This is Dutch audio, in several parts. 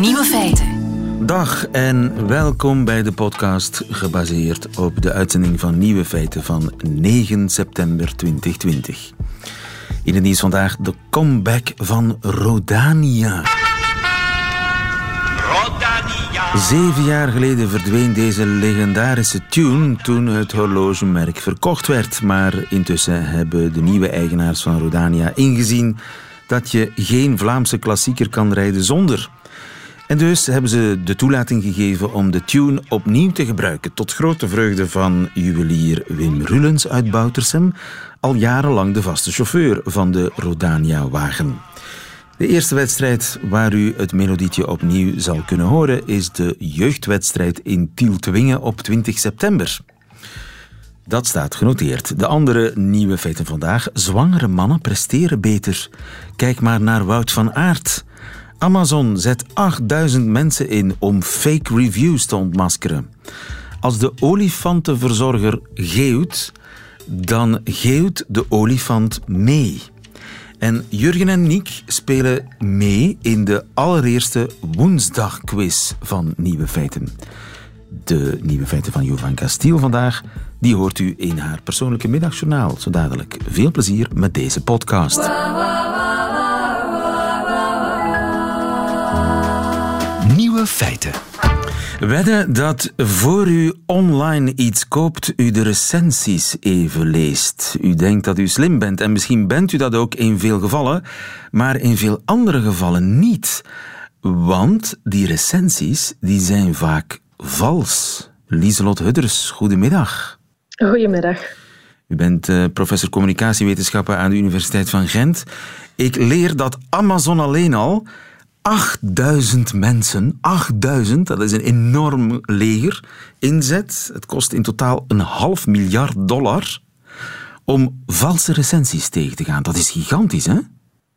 Nieuwe feiten. Dag en welkom bij de podcast gebaseerd op de uitzending van Nieuwe Feiten van 9 september 2020. In het nieuws vandaag de comeback van Rodania. Zeven jaar geleden verdween deze legendarische tune toen het horlogemerk verkocht werd. Maar intussen hebben de nieuwe eigenaars van Rodania ingezien dat je geen Vlaamse klassieker kan rijden zonder. En dus hebben ze de toelating gegeven om de tune opnieuw te gebruiken. Tot grote vreugde van juwelier Wim Rullens uit Boutersem, al jarenlang de vaste chauffeur van de Rodania-wagen. De eerste wedstrijd waar u het melodietje opnieuw zal kunnen horen is de jeugdwedstrijd in Tieltwingen op 20 september. Dat staat genoteerd. De andere nieuwe feiten vandaag. Zwangere mannen presteren beter. Kijk maar naar Wout van Aert. Amazon zet 8000 mensen in om fake reviews te ontmaskeren. Als de olifantenverzorger geeuwt, dan geeuwt de olifant mee. En Jurgen en Niek spelen mee in de allereerste woensdagquiz van Nieuwe Feiten. De Nieuwe Feiten van Jovan Castiel vandaag, die hoort u in haar persoonlijke middagjournaal. Zo dadelijk. Veel plezier met deze podcast. Nieuwe feiten. Wedden dat voor u online iets koopt, u de recensies even leest. U denkt dat u slim bent en misschien bent u dat ook in veel gevallen, maar in veel andere gevallen niet. Want die recensies die zijn vaak vals. Lieselot Hudders, goedemiddag. Goedemiddag. U bent uh, professor communicatiewetenschappen aan de Universiteit van Gent. Ik leer dat Amazon alleen al 8000 mensen, 8000, dat is een enorm leger, inzet. Het kost in totaal een half miljard dollar om valse recensies tegen te gaan. Dat is gigantisch, hè?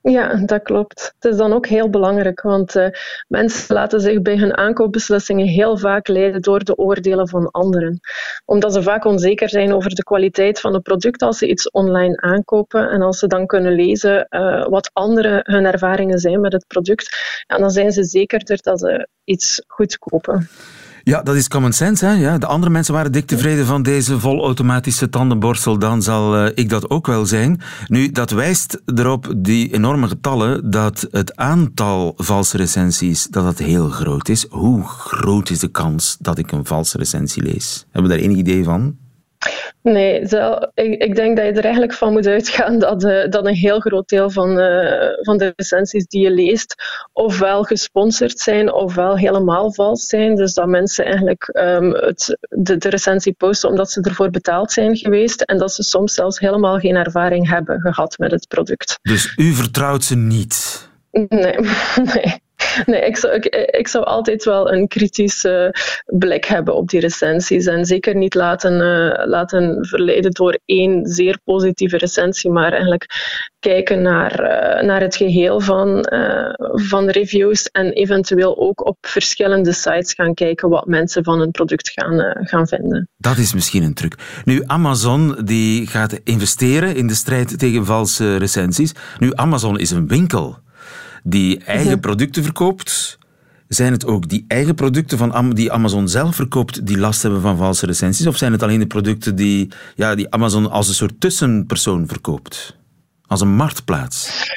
Ja, dat klopt. Het is dan ook heel belangrijk, want uh, mensen laten zich bij hun aankoopbeslissingen heel vaak leiden door de oordelen van anderen. Omdat ze vaak onzeker zijn over de kwaliteit van het product als ze iets online aankopen. En als ze dan kunnen lezen uh, wat anderen hun ervaringen zijn met het product, ja, dan zijn ze zekerder dat ze iets goed kopen. Ja, dat is common sense. Hè? Ja, de andere mensen waren dik tevreden van deze volautomatische tandenborstel. Dan zal uh, ik dat ook wel zijn. Nu, dat wijst erop, die enorme getallen, dat het aantal valse recensies dat dat heel groot is. Hoe groot is de kans dat ik een valse recensie lees? Hebben we daar enig idee van? Nee, ik, ik, denk dat je er eigenlijk van moet uitgaan dat, uh, dat een heel groot deel van, uh, van de recensies die je leest ofwel gesponsord zijn ofwel helemaal vals zijn. Dus dat mensen eigenlijk um, het, de, de recensie posten omdat ze ervoor betaald zijn geweest en dat ze soms zelfs helemaal geen ervaring hebben gehad met het product. Dus u vertrouwt ze niet? Nee, nee. Nee, ik zou, ik, ik, zou altijd wel een kritische blik hebben op die recensies. En zeker niet laten, uh, laten verleiden door één zeer positieve recensie, maar eigenlijk kijken naar, uh, naar het geheel van, uh, van reviews en eventueel ook op verschillende sites gaan kijken wat mensen van een product gaan, gaan vinden. Dat is misschien een truc. Nu, Amazon die gaat investeren in de strijd tegen valse recensies. Nu, Amazon is een winkel die eigen producten verkoopt, zijn het ook die eigen producten van die Amazon zelf verkoopt die last hebben van valse recensies? Of zijn het alleen de producten die, ja, die Amazon als een soort tussenpersoon verkoopt? Als een marktplaats?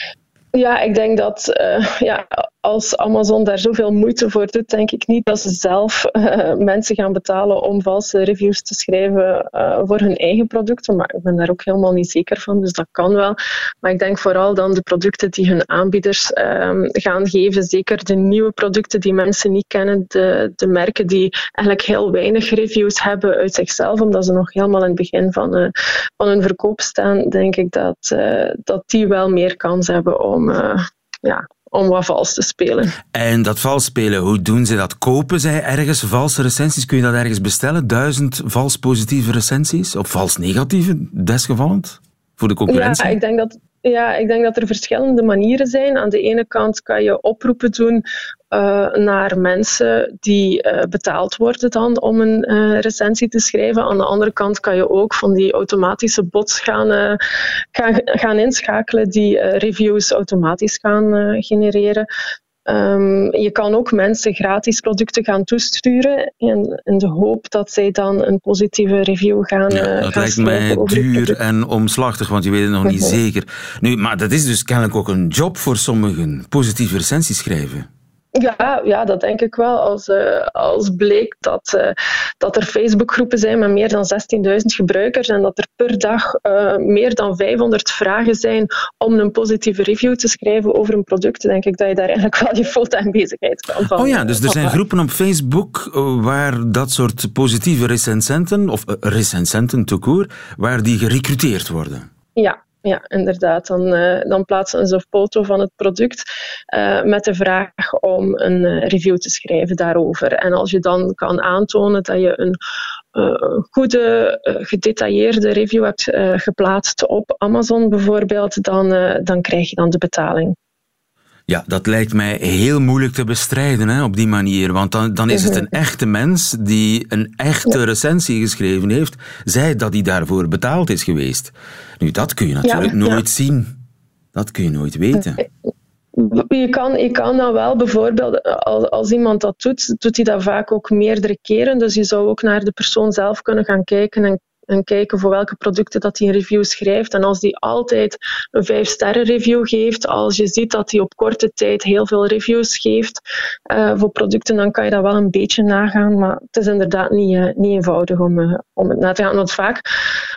Ja, ik denk dat uh, ja, als Amazon daar zoveel moeite voor doet, denk ik niet dat ze zelf uh, mensen gaan betalen om valse reviews te schrijven uh, voor hun eigen producten. Maar ik ben daar ook helemaal niet zeker van, dus dat kan wel. Maar ik denk vooral dan de producten die hun aanbieders um, gaan geven, zeker de nieuwe producten die mensen niet kennen, de, de merken die eigenlijk heel weinig reviews hebben uit zichzelf, omdat ze nog helemaal in het begin van, uh, hun verkoop staan, denk ik dat, dat die wel meer kans hebben om ja, om wat vals te spelen. En dat vals spelen, hoe doen ze dat? Kopen zij ergens valse recensies? Kun je dat ergens bestellen? Duizend vals positieve recensies? Of vals negatieve, desgevallend? Voor de concurrentie? Ja, ik denk dat, ja, ik denk dat er verschillende manieren zijn. Aan de ene kant kan je oproepen doen uh, naar mensen die uh, betaald worden dan om een uh, recensie te schrijven. Aan de andere kant kan je ook van die automatische bots gaan, gaan, gaan inschakelen die reviews automatisch gaan genereren. Ehm, je kan ook mensen gratis producten gaan toesturen in, in de hoop dat zij dan een positieve review gaan ja, Dat lijkt mij duur en omslachtig, want je weet het nog niet mhm. zeker. Nu, maar dat is dus kennelijk ook een job voor sommigen, positieve recensies schrijven. Ja, ja, dat denk ik wel. Als, uh, als bleek dat, uh, dat er Facebookgroepen zijn met meer dan 16.000 gebruikers en dat er per dag uh, meer dan 500 vragen zijn om een positieve review te schrijven over een product, denk ik dat je daar eigenlijk wel je fulltime bezigheid kan van. Oh ja, dus er zijn groepen op Facebook waar dat soort positieve recensenten, of recensenten te court, waar die gerecruiteerd worden. Ja, ja, inderdaad. Dan, uh, dan plaatsen ze een foto van het product uh, met de vraag om een uh, review te schrijven daarover. En als je dan kan aantonen dat je een goede, gedetailleerde review hebt geplaatst op Amazon bijvoorbeeld, dan, dan krijg je dan de betaling. Ja, dat lijkt mij heel moeilijk te bestrijden hè, op die manier. Want dan, dan is het een echte mens die een echte recensie geschreven heeft, zij dat hij daarvoor betaald is geweest. Nu, dat kun je natuurlijk nooit zien. Dat kun je nooit weten. Je kan, je kan dan wel bijvoorbeeld, als, als iemand dat doet, doet hij dat vaak ook meerdere keren. Dus je zou ook naar de persoon zelf kunnen gaan kijken en en kijken voor welke producten dat hij een review schrijft. En als die altijd een 5 sterren review geeft, als je ziet dat hij op korte tijd heel veel reviews geeft uh, voor producten, dan kan je dat wel een beetje nagaan. Maar het is inderdaad niet, uh, niet eenvoudig om, uh, om het na te gaan. Want vaak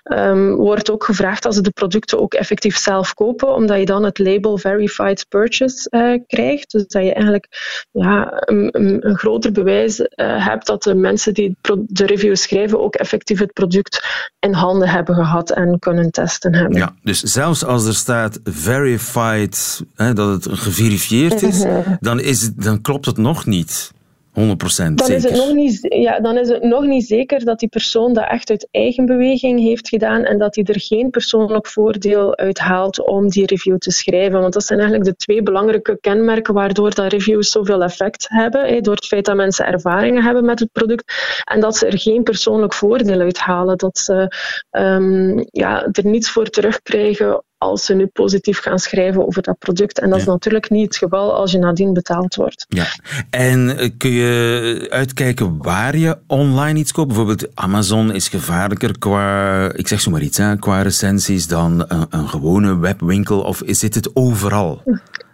um, wordt ook gevraagd als ze de producten ook effectief zelf kopen, omdat je dan het label Verified Purchase krijgt. Dus dat je eigenlijk ja, een, een, een groter bewijs hebt dat de mensen die de review schrijven ook effectief het product in handen hebben gehad en kunnen testen hebben. Ja, dus zelfs als er staat verified, hè, dat het geverifieerd is, mhm. dan, is het, dan klopt het nog niet. 100% dan. Is het nog niet, ja, dan is het nog niet zeker dat die persoon dat echt uit eigen beweging heeft gedaan en dat hij er geen persoonlijk voordeel uit haalt om die review te schrijven. Want dat zijn eigenlijk de twee belangrijke kenmerken waardoor dat reviews zoveel effect hebben. door het feit dat mensen ervaringen hebben met het product en dat ze er geen persoonlijk voordeel uit halen. Dat ze um, ja, er niets voor terugkrijgen als ze nu positief gaan schrijven over dat product. En dat is natuurlijk niet het geval als je nadien betaald wordt. Ja. En eh, kun je uitkijken waar je online iets koopt? Bijvoorbeeld Amazon is gevaarlijker qua, ik zeg zo maar iets, hè, qua recensies dan een, een gewone webwinkel. Of zit het overal?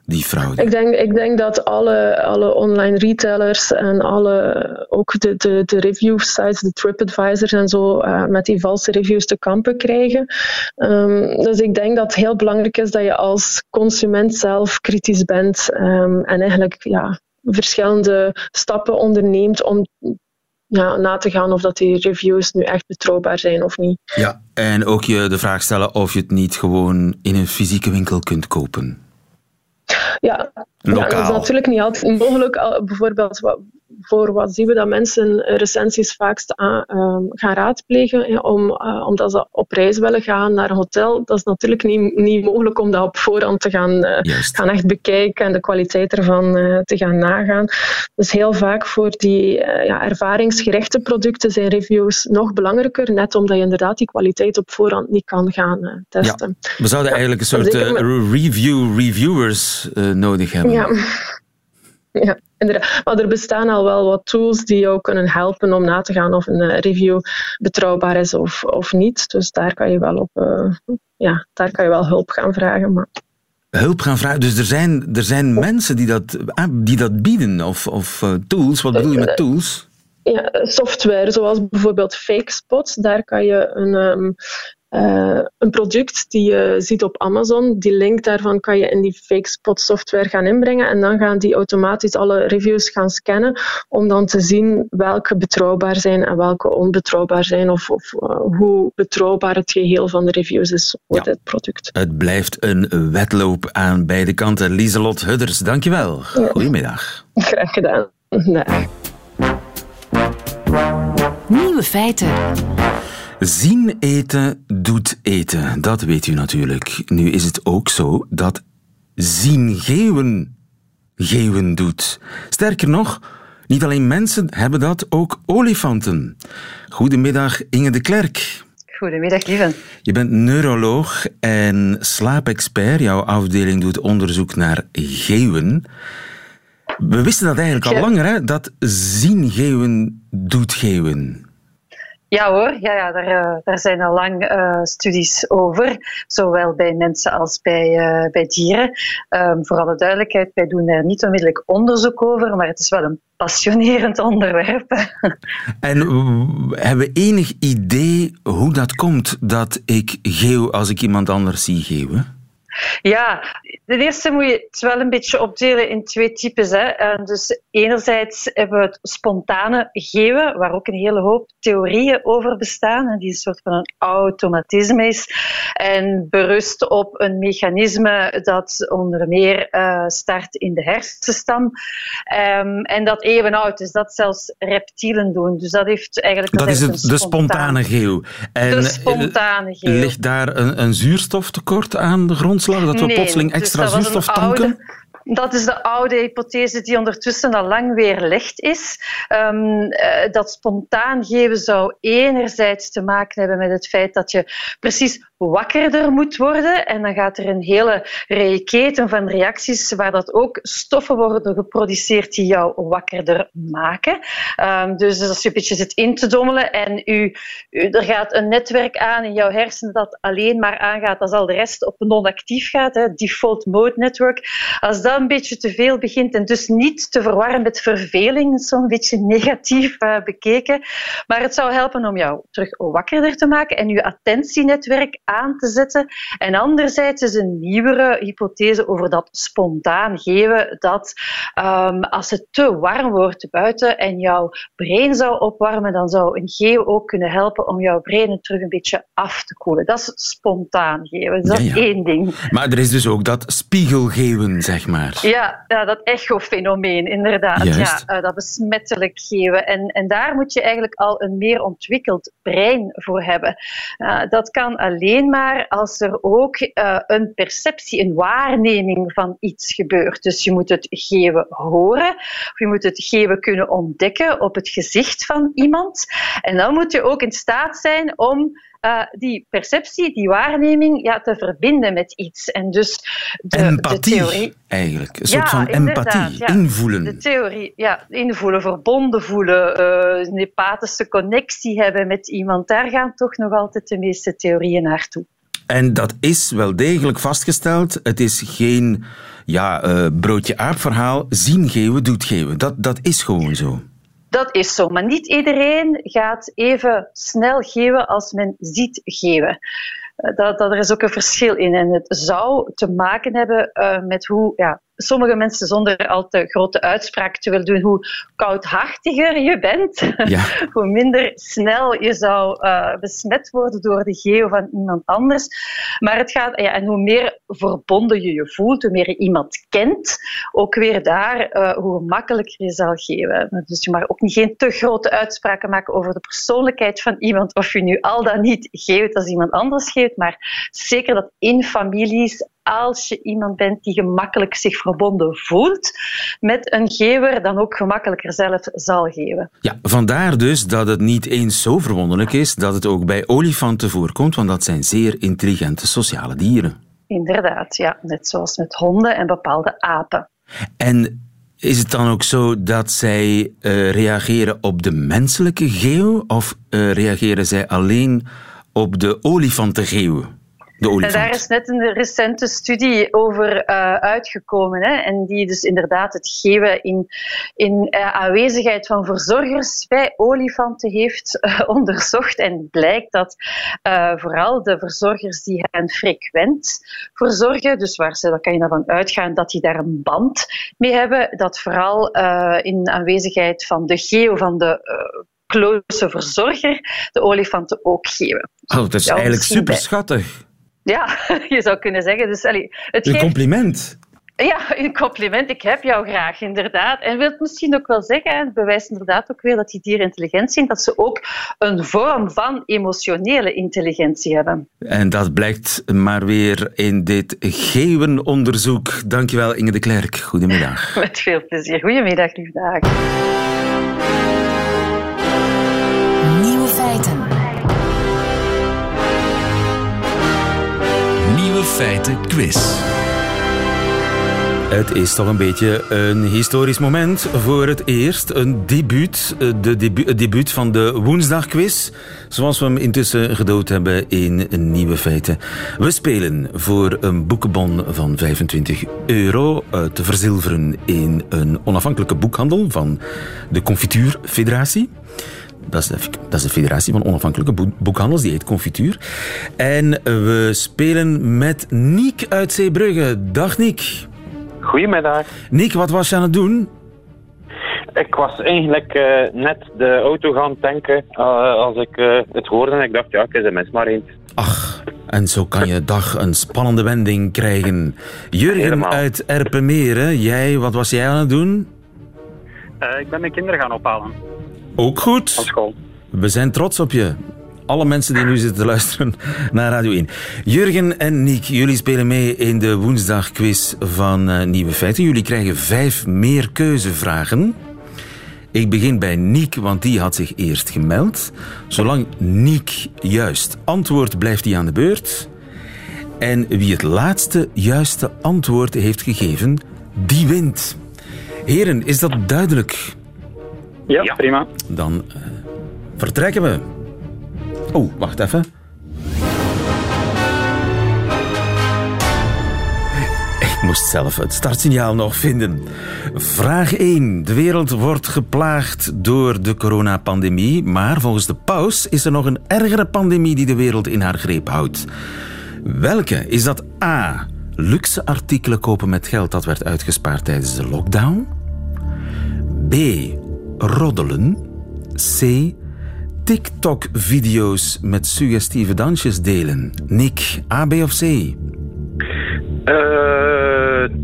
Die fraude? Ik denk, ik denk dat alle, alle online retailers en alle, ook de, de, de review sites, de TripAdvisors en zo, uh, met die valse reviews te kampen krijgen. Um, dus ik denk dat het heel belangrijk is dat je als consument zelf kritisch bent um, en eigenlijk ja, verschillende stappen onderneemt om ja, na te gaan of dat die reviews nu echt betrouwbaar zijn of niet. Ja, en ook je de vraag stellen of je het niet gewoon in een fysieke winkel kunt kopen. Ja, ja, dat is natuurlijk niet altijd mogelijk. Bijvoorbeeld, voor wat zien we dat mensen recensies vaakst aan, ehm, gaan raadplegen, om, uh, omdat ze op reis willen gaan naar een hotel. Dat is natuurlijk niet, niet mogelijk om dat op voorhand te gaan, uh, gaan echt bekijken en de kwaliteit ervan uh, te gaan nagaan. Dus heel vaak voor die ja, ervaringsgerichte producten zijn reviews nog belangrijker, net omdat je inderdaad die kwaliteit op voorhand niet kan gaan testen. Ja. We zouden eigenlijk een soort review-reviewers nodig hebben. Ja. Ja, inderdaad. Maar er bestaan al wel wat tools die jou kunnen helpen om na te gaan of een eh, review betrouwbaar is of, of niet. Dus daar kan je wel op, uh, ja, daar kan je wel hulp gaan vragen. Maar... Hulp gaan vragen. Dus er zijn, er zijn mensen die dat, ah, die dat bieden, of, of uh, tools. Wat bedoel je met tools? Ja, software, zoals bijvoorbeeld FakeSpot. Daar kan je een, um, uh, een product die je ziet op Amazon, die link daarvan kan je in die fake spot software gaan inbrengen en dan gaan die automatisch alle reviews gaan scannen om dan te zien welke betrouwbaar zijn en welke onbetrouwbaar zijn of, of uh, hoe betrouwbaar het geheel van de reviews is voor ja, dit product. Het blijft een wedloop aan beide kanten. Lieselot Hudders, dankjewel. Goedemiddag. Graag gedaan. Nee. Nieuwe feiten. Zien eten doet eten, dat weet u natuurlijk. Nu is het ook zo dat zien geeuwen geeuwen doet. Sterker nog, niet alleen mensen hebben dat, ook olifanten. Goedemiddag Inge de Klerk. Goedemiddag, lieve. Je bent neuroloog en slaapexpert. Jouw afdeling doet onderzoek naar geeuwen. We wisten dat eigenlijk al langer, hè? dat zien geeuwen doet geeuwen. Ja hoor, ja, ja, daar, daar zijn al lang uh, studies over, zowel bij mensen als bij, uh, bij dieren. Um, voor alle duidelijkheid, wij doen daar niet onmiddellijk onderzoek over, maar het is wel een passionerend onderwerp. En hebben we enig idee hoe dat komt dat ik geeuw als ik iemand anders zie geeuwen? Ja, ten eerste moet je het wel een beetje opdelen in twee types. Hè. Dus enerzijds hebben we het spontane geven, waar ook een hele hoop theorieën over bestaan, en die een soort van een automatisme is en berust op een mechanisme dat onder meer uh, start in de hersenstam um, en dat even oud is, dat zelfs reptielen doen. Dus dat heeft eigenlijk... Dat, is het, de spontane geeuw. En de spontane geeuw. Ligt daar een, een zuurstoftekort aan de grond? Dat we plotseling dus extra zuurstof tanken? Dat is de oude hypothese die ondertussen al lang weerlegd is. Um, dat spontaan geven zou enerzijds te maken hebben met het feit dat je precies wakkerder moet worden. En dan gaat er een hele keten van reacties waar dat ook stoffen worden geproduceerd die jou wakkerder maken. Um, dus als je een beetje zit in te dommelen en u, er gaat een netwerk aan in jouw hersenen dat alleen maar aangaat als al de rest op non-actief gaat, hè, default mode network. Als dat een beetje te veel begint en dus niet te verwarren met verveling, zo'n beetje negatief uh, bekeken. Maar het zou helpen om jou terug wakkerder te maken en je attentienetwerk aan te zetten. En anderzijds is een nieuwere hypothese over dat spontaan geven, dat um, als het te warm wordt buiten en jouw brein zou opwarmen, dan zou een geeuw ook kunnen helpen om jouw brein terug een beetje af te koelen. Dat is spontaan geven. Dat is ja. één ding. Maar er is dus ook dat spiegelgeven, zeg maar. Ja, ja dat echofenomeen, inderdaad. Ja, uh, dat besmettelijk geven. En, en daar moet je eigenlijk al een meer ontwikkeld brein voor hebben. Uh, dat kan alleen maar als er ook uh, een perceptie, een waarneming van iets gebeurt. Dus je moet het geven horen, of je moet het geven kunnen ontdekken op het gezicht van iemand. En dan moet je ook in staat zijn om uh, die perceptie, die waarneming, ja, te verbinden met iets. En dus de, empathie, de theorie... eigenlijk. Een soort ja, van empathie, ja. invoelen. De theorie, ja, invoelen, verbonden voelen, uh, een empathische connectie hebben met iemand. Daar gaan toch nog altijd de meeste theorieën naartoe. En dat is wel degelijk vastgesteld. Het is geen ja, uh, broodje aap verhaal. Zien geven doet geven. Dat, dat is gewoon zo. Dat is zo, maar niet iedereen gaat even snel geven als men ziet geven. Eh, dat, dat er is ook een verschil in. En het zou te maken hebben uh, met hoe ja, sommige mensen, zonder al te grote uitspraak te willen doen, hoe koudhartiger je bent, ja. hoe minder snel je zou uh, besmet worden door de geo van iemand anders. Maar het gaat, ja, en hoe meer verbonden je je voelt, hoe meer je iemand kent, ook weer daar, uh, hoe gemakkelijker je zal geven. Dus je mag ook niet geen te grote uitspraken maken over de persoonlijkheid van iemand, of je nu al dan niet geeft als iemand anders geeft, maar zeker dat in families als je iemand bent die gemakkelijk zich verbonden voelt met een gever, dan ook gemakkelijker zelf zal geven. Ja, vandaar dus dat het niet eens zo verwonderlijk is dat het ook bij olifanten voorkomt, want dat zijn zeer intelligente sociale dieren. Inderdaad, ja. Net zoals met honden en bepaalde apen. En is het dan ook zo dat zij uh, reageren op de menselijke geeuw of uh, reageren zij alleen op de olifantengeeuw? En daar is net een recente studie over uh, uitgekomen. Hè, en die dus inderdaad het geven in, in uh, aanwezigheid van verzorgers bij olifanten heeft uh, onderzocht. En blijkt dat vooral de verzorgers die hen frequent verzorgen, dus waar ze, daar kan je ervan uitgaan dat die daar een band mee hebben, dat vooral in aanwezigheid van de geo van de close verzorger de olifanten ook geven. Oh, dat is eigenlijk super schattig. Ja, je zou kunnen zeggen. Dus, allee, het een compliment. Ja, een compliment. Ik heb jou graag, inderdaad. En wil het misschien ook wel zeggen, het bewijst inderdaad ook weer dat die dieren intelligent zijn, dat ze ook een vorm van emotionele intelligentie hebben. En dat blijkt maar weer in dit geeuwenonderzoek. Dankjewel, Inge de Klerk. Goedemiddag. Met veel plezier. Goedemiddag, lieve. Nieuwe feiten. Feiten Quiz. Het is toch een beetje een historisch moment. Voor het eerst een debuut, eh, de het debuut van de woensdagquiz. Zoals we hem intussen gedood hebben in Nieuwe Feiten. We spelen voor een boekenbon van 25 euro eh, te verzilveren in een onafhankelijke boekhandel van de Confituurfederatie. Dat is, de, dat is de federatie van onafhankelijke boekhandels, die heet Confituur. En we spelen met Niek uit Zeebrugge. Dag Niek. Goedemiddag. Nick, wat was je aan het doen? Ik was eigenlijk uh, net de auto gaan tanken uh, als ik uh, het hoorde en ik dacht, ja, ik is er mis maar eens. Ach, en zo kan je dag een spannende wending krijgen. Jurgen Helemaal. uit Erpenmeren, jij, wat was jij aan het doen? ik ben mijn kinderen gaan ophalen. Ook goed. Van school. We zijn trots op je alle mensen die nu zitten te luisteren naar Radio 1. Jurgen en Niek, jullie spelen mee in de woensdagquiz van uh, Nieuwe Feiten. Jullie krijgen vijf meer keuzevragen. Ik begin bij Niek, want die had zich eerst gemeld. Zolang Niek juist antwoordt, blijft hij aan de beurt. En wie het laatste juiste antwoord heeft gegeven, die wint. Heren, is dat duidelijk? Ja, ja. prima. Dan uh, vertrekken we. Oh, wacht even. Ik moest zelf het startsignaal nog vinden. Vraag 1. De wereld wordt geplaagd door de coronapandemie, maar volgens de paus is er nog een ergere pandemie die de wereld in haar greep houdt. Welke? Is dat A. Luxe artikelen kopen met geld dat werd uitgespaard tijdens de lockdown? B. Roddelen? C. TikTok-video's met suggestieve dansjes delen? Nick, A, B of C? Uh,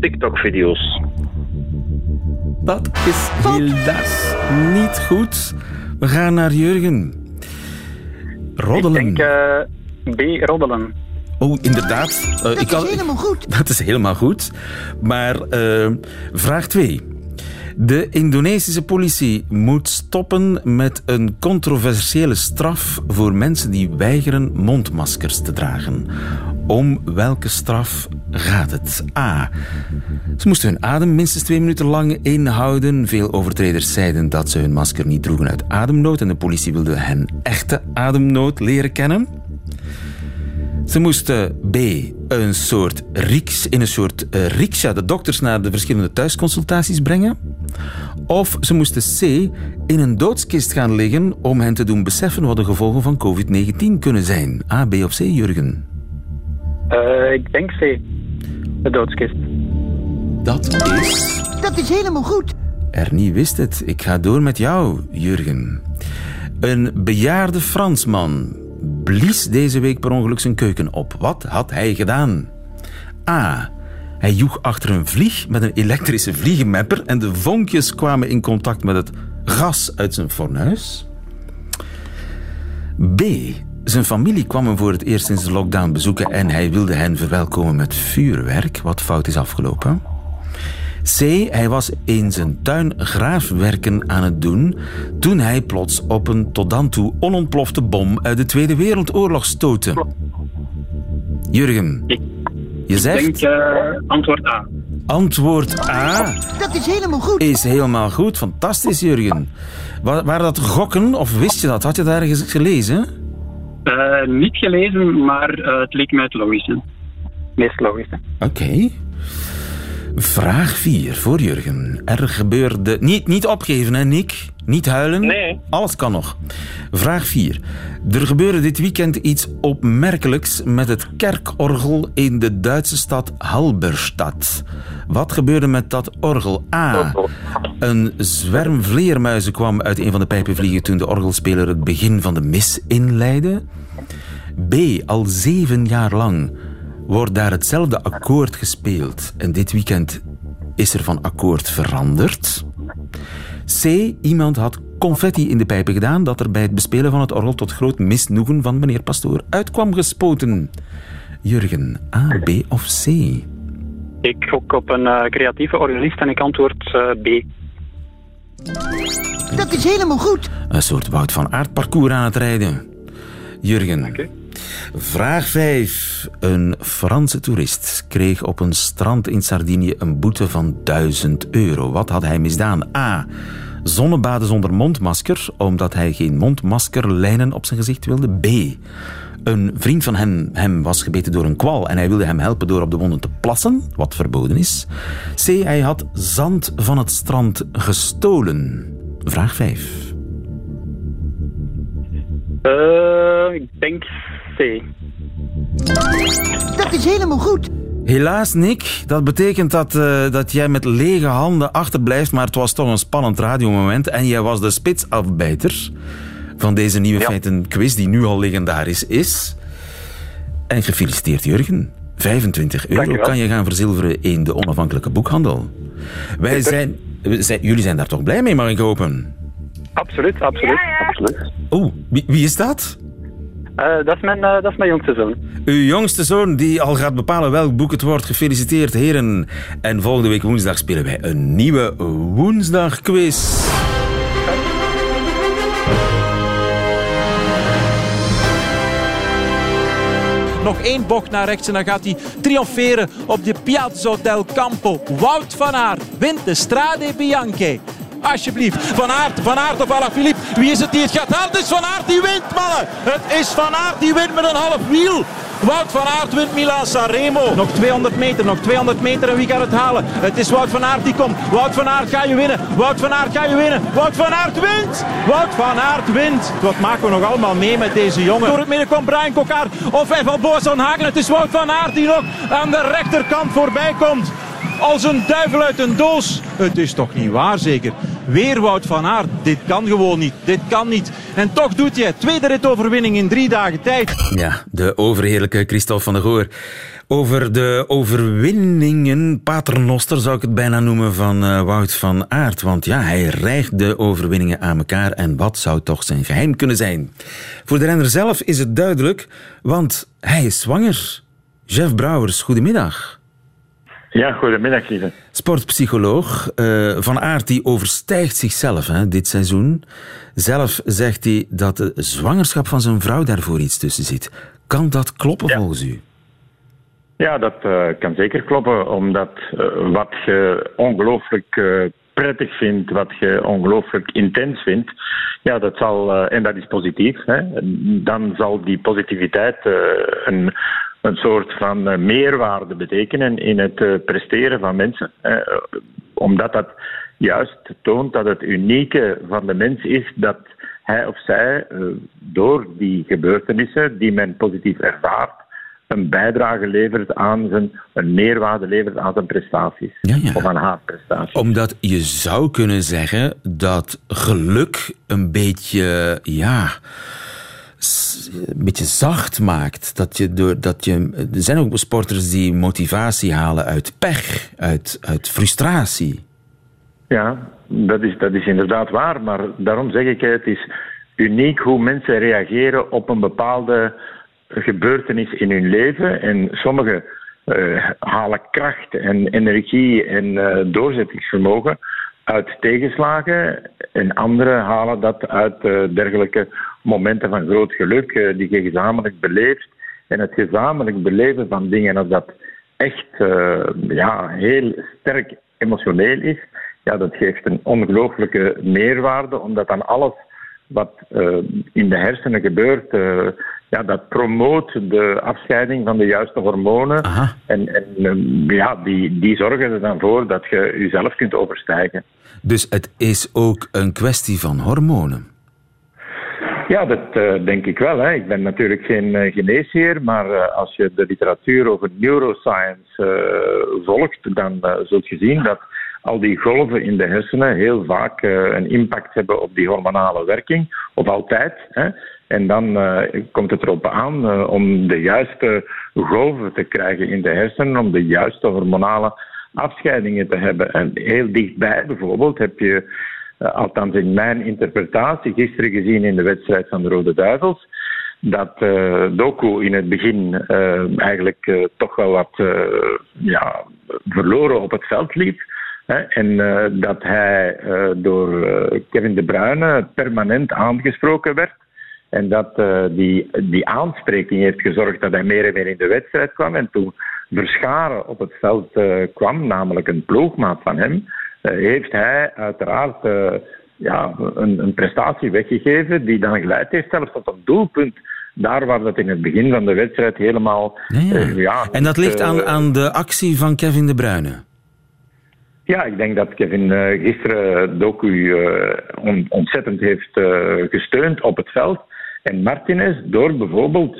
TikTok-video's. Dat is helaas niet goed. We gaan naar Jurgen. Roddelen. Ik denk uh, B, roddelen. Oh, inderdaad. Uh, dat ik is helemaal goed. Dat is helemaal goed. Maar vraag 2. De Indonesische politie moet stoppen met een controversiële straf voor mensen die weigeren mondmaskers te dragen. Om welke straf gaat het? A. Ze moesten hun adem minstens twee minuten lang inhouden. Veel overtreders zeiden dat ze hun masker niet droegen uit ademnood en de politie wilde hen echte ademnood leren kennen. Ze moesten B. een soort riks, in een soort uh, riksja de dokters naar de verschillende thuisconsultaties brengen. Of ze moesten C. in een doodskist gaan liggen om hen te doen beseffen wat de gevolgen van COVID-19 kunnen zijn. A, B of C, Jurgen? Uh, ik denk C. De doodskist. Dat is... Dat is helemaal goed. Ernie wist het. Ik ga door met jou, Jurgen. Een bejaarde Fransman blies deze week per ongeluk zijn keuken op. Wat had hij gedaan? A. Hij joeg achter een vlieg met een elektrische vliegenmapper en de vonkjes kwamen in contact met het gas uit zijn fornuis. B. Zijn familie kwam hem voor het eerst sinds de lockdown bezoeken en hij wilde hen verwelkomen met vuurwerk, wat fout is afgelopen. C. Hij was in zijn tuin graafwerken aan het doen toen hij plots op een tot dan toe onontplofte bom uit de Tweede Wereldoorlog stootte. Jurgen, je zegt... Ik denk uh, antwoord A. Antwoord A. Dat is helemaal goed. Is helemaal goed. Fantastisch, Jurgen. Waren dat gokken of wist je dat? Had je daar ergens gelezen? Uh, niet gelezen, maar uh, het leek mij het logische. Meest logische. Oké. Vraag 4 voor Jurgen. Er gebeurde... Niet, niet opgeven, hè, Nick? Niet huilen? Nee. Alles kan nog. Vraag 4. Er gebeurde dit weekend iets opmerkelijks met het kerkorgel in de Duitse stad Halberstad. Wat gebeurde met dat orgel? A. Een zwerm vleermuizen kwam uit een van de pijpen vliegen toen de orgelspeler het begin van de mis inleidde. B. Al zeven jaar lang wordt daar hetzelfde akkoord gespeeld. En dit weekend is er van akkoord veranderd. C. Iemand had confetti in de pijpen gedaan dat er bij het bespelen van het orgel tot groot misnoegen van meneer Pastoor uitkwam gespoten. Jurgen, A, B of C? Ik gok op een uh, creatieve organist en ik antwoord uh, B. Dat is helemaal goed. Een soort Wout van Aard parcours aan het rijden. Jurgen. Vraag 5. Een Franse toerist kreeg op een strand in Sardinië een boete van 1000 euro. Wat had hij misdaan? A. Zonnebaden zonder mondmasker, omdat hij geen mondmaskerlijnen op zijn gezicht wilde. B. Een vriend van hem, hem was gebeten door een kwal en hij wilde hem helpen door op de wonden te plassen, wat verboden is. C. Hij had zand van het strand gestolen. Vraag 5. Eh, ik denk C. Dat is helemaal goed. Helaas, Nick. Dat betekent dat, eh, dat jij met lege handen achterblijft, maar het was toch een spannend radiomoment. En jij was de spitsafbijter van deze nieuwe feiten quiz, die nu al legendarisch is. En gefeliciteerd, Jurgen. 25 euro kan je gaan verzilveren in de onafhankelijke boekhandel. Wij zijn, zijn, jullie zijn daar toch blij mee, mag ik hopen? Absoluut, absoluut. absoluut. Oeh, wie, wie is dat? Eh, dat, is mijn, eh, dat is mijn jongste zoon. Uw jongste zoon die al gaat bepalen welk boek het wordt. Gefeliciteerd, heren. En volgende week woensdag spelen wij een nieuwe woensdagquiz. Nog één bocht naar rechts en dan gaat hij triomferen op de Piazza del Campo. Wout van Aert wint de Strade Bianche. Alsjeblieft. Van Aert, Van Aert of Alaphilippe. Wie is het die het gaat halen? Het is Van Aert die wint, mannen. Het is Van Aert die wint met een half wiel. Wout van Aert wint Milan Sanremo. Nog 200 meter, nog 200 meter en wie gaat het halen? Het is Wout van Aert die komt. Wout van Aert ga je winnen. Wout van Aert ga je winnen. Wout van Aert wint. Wout van Aert wint. Wat maken we nog allemaal mee met deze jongen? Door het midden komt Brian Kokkaar of Evan Boasson Hagen. Het is Wout van Aert die nog aan de rechterkant voorbij komt. Als een duivel uit een doos. Het is toch niet waar zeker? Weer Wout van Aert. Dit kan gewoon niet. Dit kan niet. En toch doet hij het. Tweede ritoverwinning in drie dagen tijd. Ja, de overheerlijke Christophe van der Goor. Over de overwinningen, paternoster zou ik het bijna noemen, van eh, Wout van Aert. Want ja, hij rijgt de overwinningen aan elkaar. En wat zou toch zijn geheim kunnen zijn? Voor de renner zelf is het duidelijk, want hij is zwanger. Jeff Brouwers, goedemiddag. Ja, goedemiddag, lieve. Sportpsycholoog eh, Van Aert die overstijgt zichzelf hè, dit seizoen. Zelf zegt hij dat de zwangerschap van zijn vrouw daarvoor iets tussen zit. Kan dat kloppen volgens u? Ja, dat eh, kan zeker kloppen, omdat eh, wat je ongelooflijk prettig vindt, wat je ongelooflijk intens vindt, ja, dat zal, en dat is positief, hè, dan zal die positiviteit een, een soort van eh, meerwaarde betekenen in het eh, presteren van mensen. eh, omdat dat juist toont dat het unieke van de mens is dat hij of zij door die gebeurtenissen die men positief ervaart, een bijdrage levert aan zijn, een meerwaarde levert aan zijn prestaties. Ja, ja. Of aan haar prestaties. Omdat je zou kunnen zeggen dat geluk een beetje, ja, een beetje zacht maakt. Dat je door, dat je, er zijn ook sporters die motivatie halen uit pech, uit, uit frustratie. Ja, dat is, dat is inderdaad waar. Maar daarom zeg ik, het is uniek hoe mensen reageren op een bepaalde gebeurtenis in hun leven. En sommigen eh, halen kracht en energie en eh, doorzettingsvermogen uit tegenslagen. En anderen halen dat uit eh, dergelijke momenten van groot geluk eh, die je gezamenlijk beleeft. En het gezamenlijk beleven van dingen, als dat echt eh, ja, heel sterk emotioneel is, ja, dat geeft een ongelooflijke meerwaarde, omdat dan alles wat in de hersenen gebeurt, ja, dat promoot de afscheiding van de juiste hormonen. Aha. En, en eh, ja, die, die zorgen er dan voor dat je jezelf kunt overstijgen. Dus het is ook een kwestie van hormonen. Ja, dat eh, denk ik wel. Hè. Ik ben natuurlijk geen eh, geneesheer, maar eh, als je de literatuur over neuroscience volgt, dan zult je zien dat al die golven in de hersenen heel vaak eh, een impact hebben op die hormonale werking, of altijd. Hè. En dan eh, komt het erop aan eh, om de juiste golven te krijgen in de hersenen, om de juiste hormonale afscheidingen te hebben. En heel dichtbij bijvoorbeeld heb je althans in mijn interpretatie, gisteren gezien in de wedstrijd van de Rode Duivels, dat Doku in het begin eigenlijk toch wel wat ja, verloren op het veld liep. En eh, dat hij eh, door eh, Kevin De Bruyne permanent aangesproken werd. En dat die, die aanspreking heeft gezorgd dat hij meer en meer in de wedstrijd kwam. En toen Verscharen op het veld kwam, namelijk een ploegmaat van hem, heeft hij uiteraard ja, een, een, prestatie weggegeven die dan geleid heeft zelfs tot een doelpunt. Daar waar dat in het begin van de wedstrijd helemaal... Ja, ja. en dat ligt aan, aan de actie van Kevin De Bruyne? Ja, ik denk dat Kevin uh, gisteren Doku uh, on, ontzettend heeft uh, gesteund op het veld. En Martinez, door bijvoorbeeld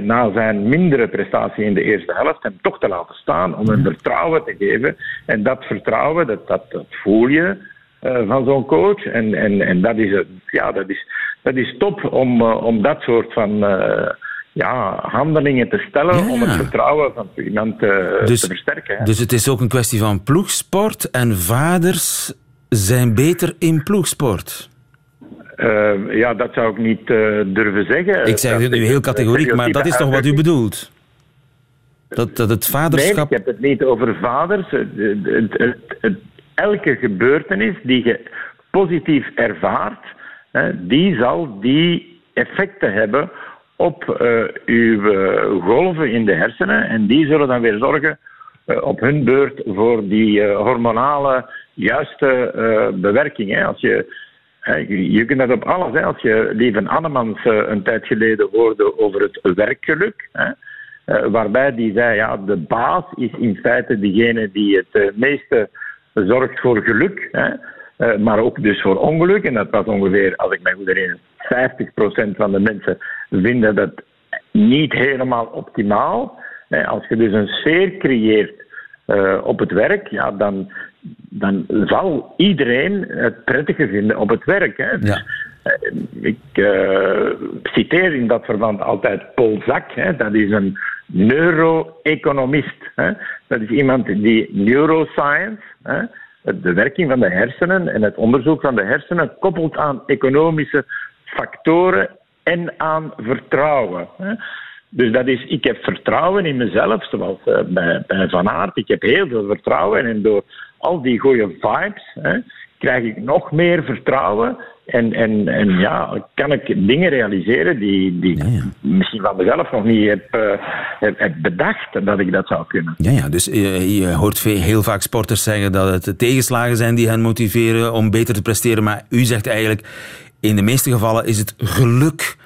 na zijn mindere prestatie in de eerste helft, hem toch te laten staan, om hem vertrouwen te geven. En dat vertrouwen, dat, dat, dat voel je van zo'n coach. En, en, en dat, is, ja, dat, is, dat is top om, om dat soort van ja, handelingen te stellen om het vertrouwen van iemand dus, te versterken. Hè. Dus het is ook een kwestie van ploegsport en vaders zijn beter in ploegsport. Uh, ja, dat zou ik niet uh, durven zeggen. Ik zeg dit nu heel categoriek, maar dat is toch wat u bedoelt? Dat, dat het vaderschap... Nee, ik heb het niet over vaders. Het, het, het, elke gebeurtenis die je positief ervaart, hè, die zal die effecten hebben op uh, uw golven in de hersenen. En die zullen dan weer zorgen op hun beurt voor die hormonale juiste bewerking. Als je je kunt dat op alles. Hè. Als je Lieven Annemans eh, een tijd geleden hoorde over het werkgeluk, hè, eh, waarbij die zei, ja, de baas is in feite degene die het eh, meeste zorgt voor geluk, hè, maar ook dus voor ongeluk. En dat was ongeveer, als ik me goed herinner, 50% van de mensen vinden dat niet helemaal optimaal. Als je dus een sfeer creëert op het werk, ja, dan, dan zal iedereen het prettiger vinden op het werk. Hè. Ja. Eh, ik citeer in dat verband altijd Paul Zak, hè. dat is een neuroeconomist. Dat is iemand die neuroscience, hè, de werking van de hersenen en het onderzoek van de hersenen, koppelt aan economische factoren en aan vertrouwen. Dus dat is, ik heb vertrouwen in mezelf, zoals bij, bij Van Aert. Ik heb heel veel vertrouwen en door al die goede vibes hè, krijg ik nog meer vertrouwen. En, en, en ja, kan ik dingen realiseren die, die ja, misschien van mezelf nog niet heb, uh, heb, heb, bedacht dat ik dat zou kunnen. Ja, ja dus je, je hoort heel vaak sporters zeggen dat het tegenslagen zijn die hen motiveren om beter te presteren. Maar u zegt eigenlijk, in de meeste gevallen is het geluk.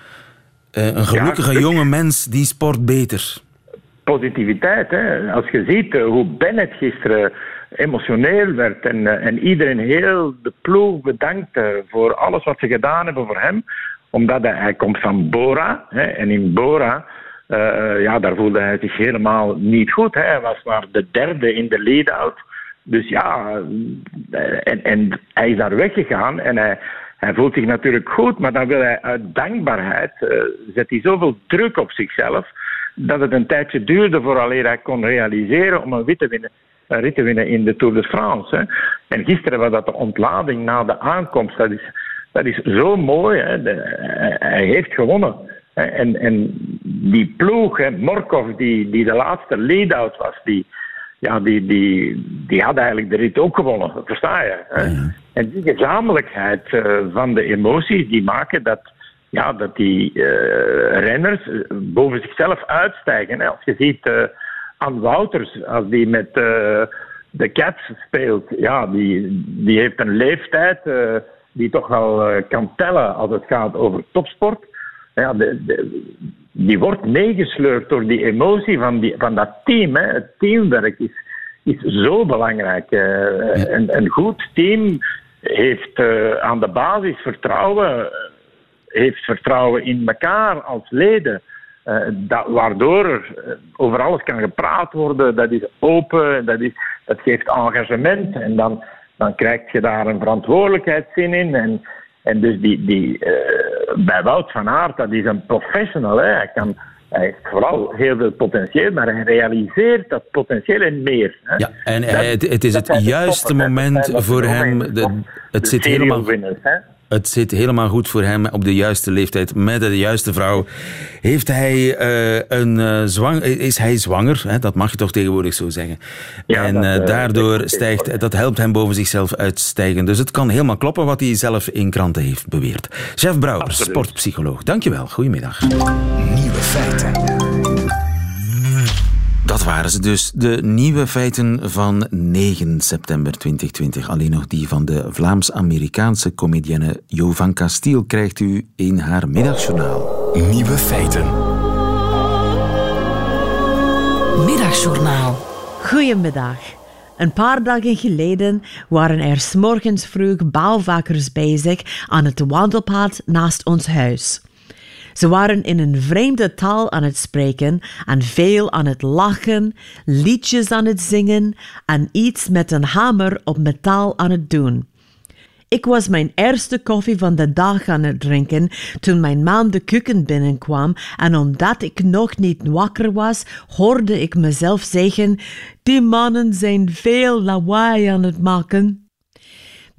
Uh, een gelukkige ja, jonge mens die sport beter. Positiviteit, hè. Als je ziet hoe Bennett gisteren emotioneel werd en, eh, en iedereen heel de ploeg bedankte voor alles wat ze gedaan hebben voor hem. Omdat hij, komt van Bora hè, en in Bora, uh, ja, daar voelde hij zich helemaal niet goed. Hè. Hij was maar de derde in de lead-out. Dus ja, en, hij is daar weggegaan en hij, hij voelt zich natuurlijk goed, maar dan wil hij uit dankbaarheid, uh, zet hij zoveel druk op zichzelf, dat het een tijdje duurde vooraleer hij kon realiseren om een wit te winnen rit te winnen in de Tour de France. Hè. En gisteren was dat de ontlading na de aankomst. Dat is, dat is zo mooi. Hè. De, hij heeft gewonnen. En, en die ploeg, hè, Morkov, die, die de laatste lead-out was, die, ja, die, die, die had eigenlijk de rit ook gewonnen. Versta je? Hè? En die gezamenlijkheid uh, van de emoties, die maken dat, ja, dat die uh, renners boven zichzelf uitstijgen. Hè? Als je ziet... Uh, aan Wouters, als die met uh, de Cats speelt, ja, die, die heeft een leeftijd uh, die toch wel uh, kan tellen als het gaat over topsport. Ja, de, de, die wordt meegesleurd door die emotie van, die, van dat team. Hè. Het teamwerk is, is zo belangrijk. een, een goed team heeft aan de basis vertrouwen, heeft vertrouwen in elkaar als leden. Uh, dat, waardoor er eh, over alles kan gepraat worden. Dat is open, dat, is, dat geeft engagement. En dan, dan krijg je daar een verantwoordelijkheidszin in. En, en dus die, die, uh, bij Wout van Aert, dat is een professional. Hè. Hij, kan, hij heeft vooral heel veel potentieel, maar hij realiseert dat potentieel en meer. Hè. Ja, en dat, het, het, is het juiste moment voor hem. De, het zit helemaal. Winners, hè. Het zit helemaal goed voor hem op de juiste leeftijd met de juiste vrouw. Heeft hij uh, een uh, zwang, is hij zwanger? Hè? Dat mag je toch tegenwoordig zo zeggen. Ja, en dat, uh, daardoor stijgt, dat helpt hem boven zichzelf uitstijgen. Dus het kan helemaal kloppen wat hij zelf in kranten heeft beweerd. Chef Brouwer, Absoluut. sportpsycholoog. Dankjewel. Goedemiddag. Nieuwe feiten. Dat waren ze dus, de nieuwe feiten van 9 september 2020. Alleen nog die van de Vlaams-Amerikaanse comedienne Jovan Castiel krijgt u in haar middagjournaal. Nieuwe feiten. Middagjournaal. Goedemiddag. Een paar dagen geleden waren er s'morgens vroeg bouwvakkers bezig aan het wandelpad naast ons huis. Ze waren in een vreemde taal aan het spreken en veel aan het lachen, liedjes aan het zingen en iets met een hamer op metaal aan het doen. Ik was mijn eerste koffie van de dag aan het drinken toen mijn man de keuken binnenkwam en omdat ik nog niet wakker was, hoorde ik mezelf zeggen: Die mannen zijn veel lawaai aan het maken.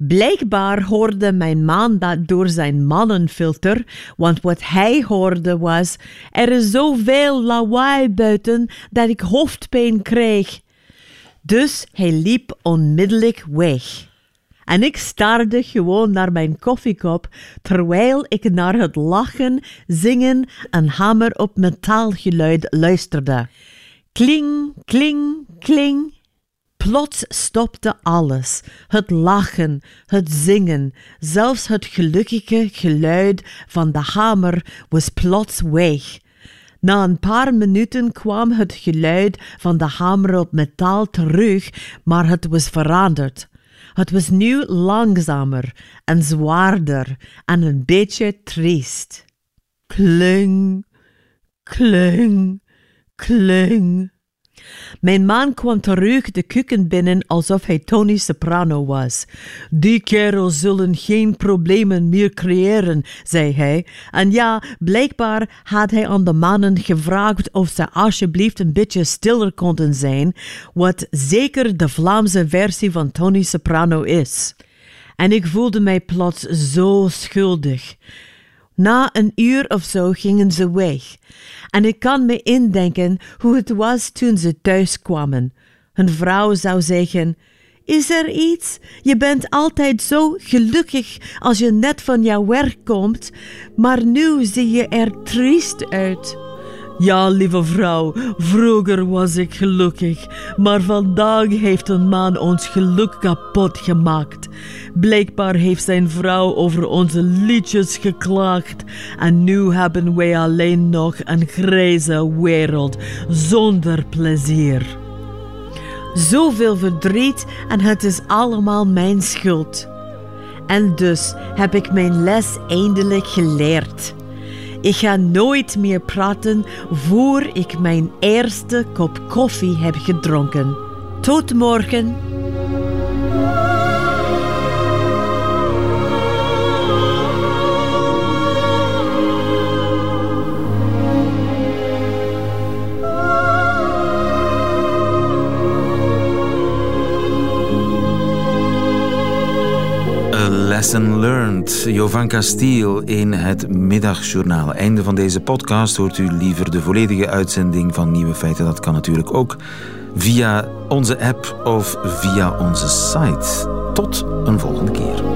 Blijkbaar hoorde mijn man dat door zijn mannenfilter, want wat hij hoorde was: Er is zoveel lawaai buiten dat ik hoofdpijn kreeg. Dus hij liep onmiddellijk weg. En ik staarde gewoon naar mijn koffiekop terwijl ik naar het lachen, zingen en hamer op metaalgeluid luisterde. Kling, kling, kling. Plots stopte alles. Het lachen, het zingen, zelfs het gelukkige geluid van de hamer was plots weg. Na een paar minuten kwam het geluid van de hamer op metaal terug, maar het was veranderd. Het was nu langzamer en zwaarder en een beetje triest. Kling, kling, kling. Mijn man kwam terug de keuken binnen alsof hij Tony Soprano was. Die kerels zullen geen problemen meer creëren, zei hij. En ja, blijkbaar had hij aan de mannen gevraagd of ze alsjeblieft een beetje stiller konden zijn, wat zeker de Vlaamse versie van Tony Soprano is. En ik voelde mij plots zo schuldig. Na een uur of zo gingen ze weg. En ik kan me indenken hoe het was toen ze thuis kwamen. Hun vrouw zou zeggen: Is er iets? Je bent altijd zo gelukkig als je net van jouw werk komt, maar nu zie je er triest uit. Ja, lieve vrouw, vroeger was ik gelukkig, maar vandaag heeft een man ons geluk kapot gemaakt. Blijkbaar heeft zijn vrouw over onze liedjes geklaagd en nu hebben wij alleen nog een grijze wereld zonder plezier. Zoveel verdriet en het is allemaal mijn schuld. En dus heb ik mijn les eindelijk geleerd. Ik ga nooit meer praten voor ik mijn eerste kop koffie heb gedronken. Tot morgen. Lesson Learned, Jovan Castiel in het Middagjournaal. Einde van deze podcast hoort u liever de volledige uitzending van Nieuwe Feiten. Dat kan natuurlijk ook via onze app of via onze site. Tot een volgende keer.